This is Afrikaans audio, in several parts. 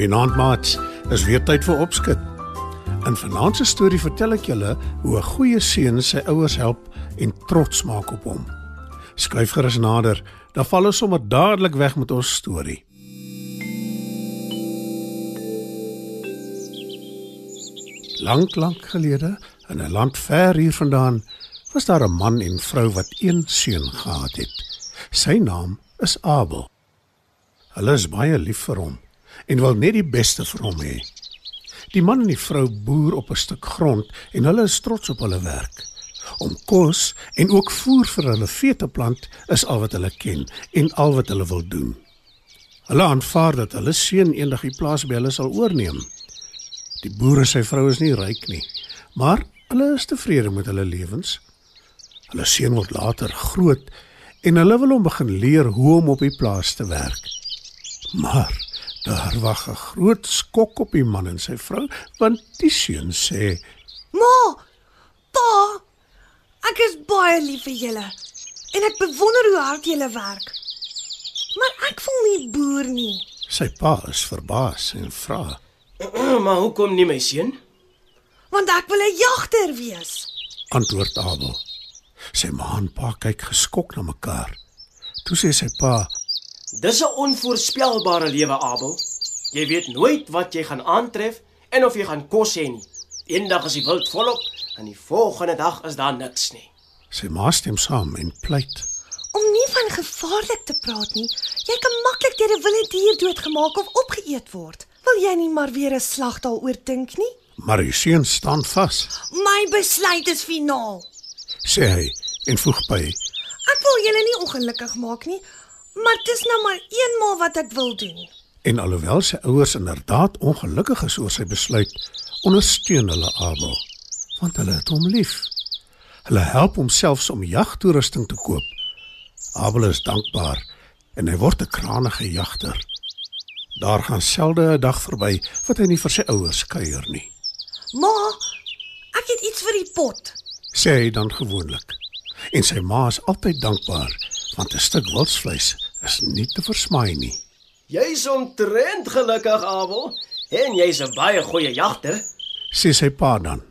Goeienaand maat. Is weer tyd vir opskud. In vanaand se storie vertel ek julle hoe 'n goeie seun sy ouers help en trots maak op hom. Skryf gerus nader, dan val ons sommer dadelik weg met ons storie. Lank, lank gelede, in 'n land ver hier vandaan, was daar 'n man en vrou wat een seun gehad het. Sy naam is Abel. Hulle is baie lief vir hom en wil net die beste vir hom hê. Die man en die vrou boer op 'n stuk grond en hulle is trots op hulle werk. Om kos en ook voer vir hulle vee te plant is al wat hulle ken en al wat hulle wil doen. Hulle aanvaar dat hulle seun eendag die plaas by hulle sal oorneem. Die boer en sy vrou is nie ryk nie, maar hulle is tevrede met hulle lewens. Hulle seun word later groot en hulle wil hom begin leer hoe om op die plaas te werk. Maar Daar wag 'n groot skok op die man en sy vrou, want die seun sê: "Ma, pa, ek is baie lief vir julle en ek bewonder hoe hard julle werk. Maar ek voel nie boer nie." Sy pa is verbaas en vra: "Maar hoekom nie my seun?" "Want ek wil 'n jagter wees." Antwoord Abel. Sy ma en pa kyk geskok na mekaar. Toe sê sy pa: Dis 'n onvoorspelbare lewe, Abel. Jy weet nooit wat jy gaan aantref en of jy gaan kos hê nie. Eendag is die wild volop en die volgende dag is daar niks nie. Sy ma stem saam en pleit: Om nie van gevaarlik te praat nie. Jy kan maklik deur 'n wilde dier doodgemaak of opgeëet word. Wil jy nie maar weer 'n slag daaroor dink nie? Maar die seun staan vas. My besluit is finaal, sê hy en voeg by: Ek wil julle nie ongelukkig maak nie, Maar dis nou maar eenmaal wat ek wil doen. En alhoewel sy ouers inderdaad ongelukkig is oor sy besluit, ondersteun hulle Abel, want hulle het hom lief. Hulle help hom selfs om jagtoerusting te koop. Abel is dankbaar en hy word 'n krangige jagter. Daar gaan selde 'n dag verby wat hy nie vir sy ouers kuier nie. Ma, ek het iets vir die pot, sê hy dan gewoonlik. En sy ma is altyd dankbaar want 'n stuk wildsvleis is nie te versmaai nie. Jy's ontrent gelukkig, Abel, en jy's 'n baie goeie jagter, sê sy pa dan.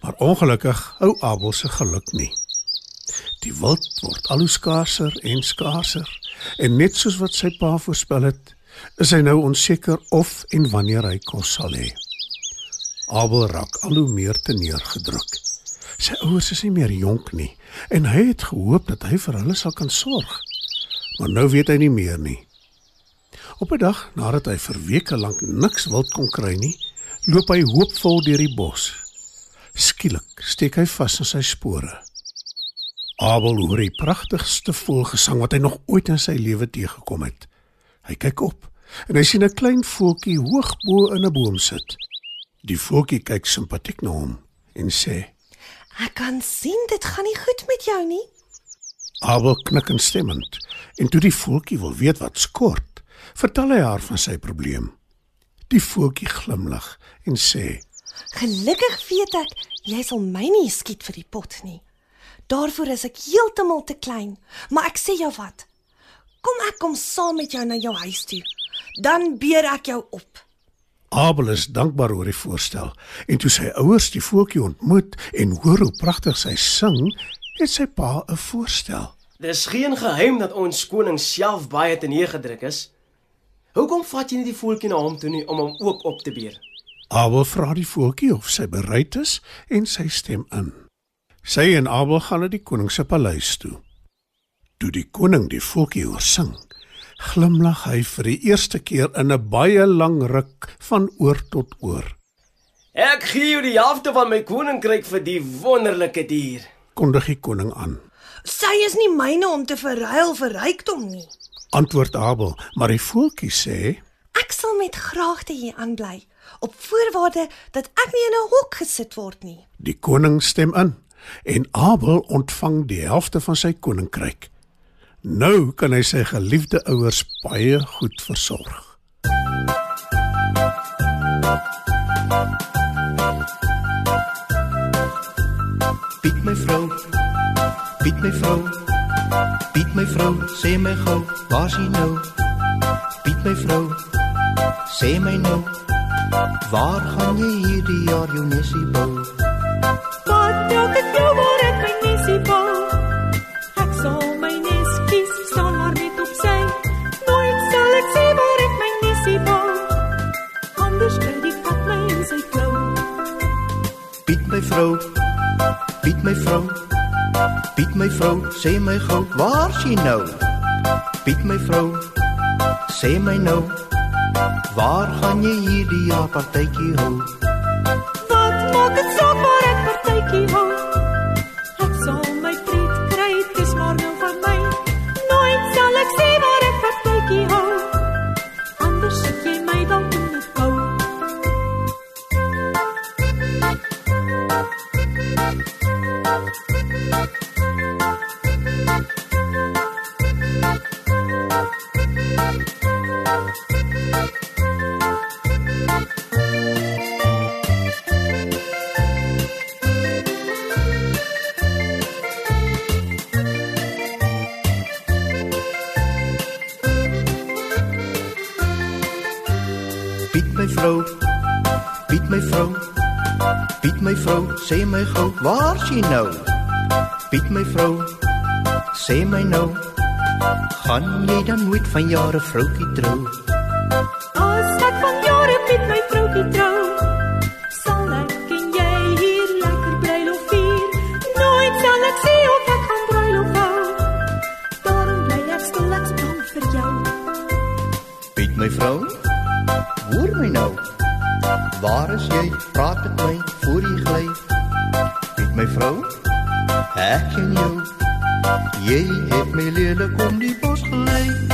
Maar ongelukkig hou Abel se geluk nie. Die wild word al hoe skaarser en skaarser en net soos wat sy pa voorspel het, is hy nou onseker of en wanneer hy kos sal hê. Abel raak al hoe meer teneergedruk. Sy ouers is nie meer jonk nie en hy het gehoop dat hy vir hulle sal kan sorg. Maar nou weet hy nie meer nie. Op 'n dag nadat hy vir weke lank niks wild kon kry nie, loop hy hoopvol deur die bos. Skielik steek hy vas in sy spore. Abel hoor die pragtigste voelgesang wat hy nog ooit in sy lewe teëgekom het. Hy kyk op en hy sien 'n klein voeltjie hoog bo in 'n boom sit. Die voeltjie kyk simpatiek na hom en sê: Ek kan sien dit gaan nie goed met jou nie. Abel knik instemmend en toe die voeltjie wil weet wat skort, vertel hy haar van sy probleem. Die voeltjie glimlag en sê: "Gelukkig weet ek jy sal my nie skiet vir die pot nie. Daarvoor is ek heeltemal te klein, maar ek sê jou wat. Kom ek kom saam met jou na jou huis toe. Dan beer ek jou op." Abel is dankbaar oor die voorstel en toe sy ouers die voeltjie ontmoet en hoor hoe pragtig sy sing, het sy pa 'n voorstel. Dis geen geheim dat ons koning self baie teneergedruk is. Hoekom vat jy nie die voeltjie na hom toe nie om hom ook op te beer? Abel vra die voeltjie of sy bereid is en sy stem in. Sy en Abel gaan na die koning se paleis toe. Toe die koning die voeltjie hoor sing, glimlag hy vir die eerste keer in 'n baie lang ruk van oor tot oor. Ek gee jou die helfte van my koninkryk vir die wonderlike dier, kondig die koning aan. Sy is nie myne om te verruil vir rykdom nie. Antwoord Abel, maar die voeltjie sê: Ek sal met graagte hier aanbly op voorwaarde dat ek nie in 'n hok gesit word nie. Die koning stem in en Abel ontvang die helfte van sy koninkryk. Nou kan hy sy geliefde ouers baie goed versorg. Piet my vrou. Piet my vrou. Piet my vrou, sê my gou, waar is jy nou? Piet my vrou. Sê my nou. Waar gaan jy hierdie jaar jou nesie bou? Sê my gou, waar is jy nou? Piet my vrou. Sê my nou. Waar gaan jy hierdie jaar partytjie hou? Vrou. Piet my vrou. Piet my vrou, sê my gou, waar is jy nou? Piet my vrou. Sê my nou. Gaan jy dan nooit van jare vroutjie trou? As ek van jare met my vroutjie trou, sal ek en jy hier lekker bruiloft vier. Nooit sal ek sê of ek gaan bruiloft hou. Daarom bly ek stil ek span vir jou. Piet my vrou. Hoor my nou. Waar is jy? Praat met my voor jy gly. Piet my vrou. Ek en jou. Jy het my lelik om die bos gelei.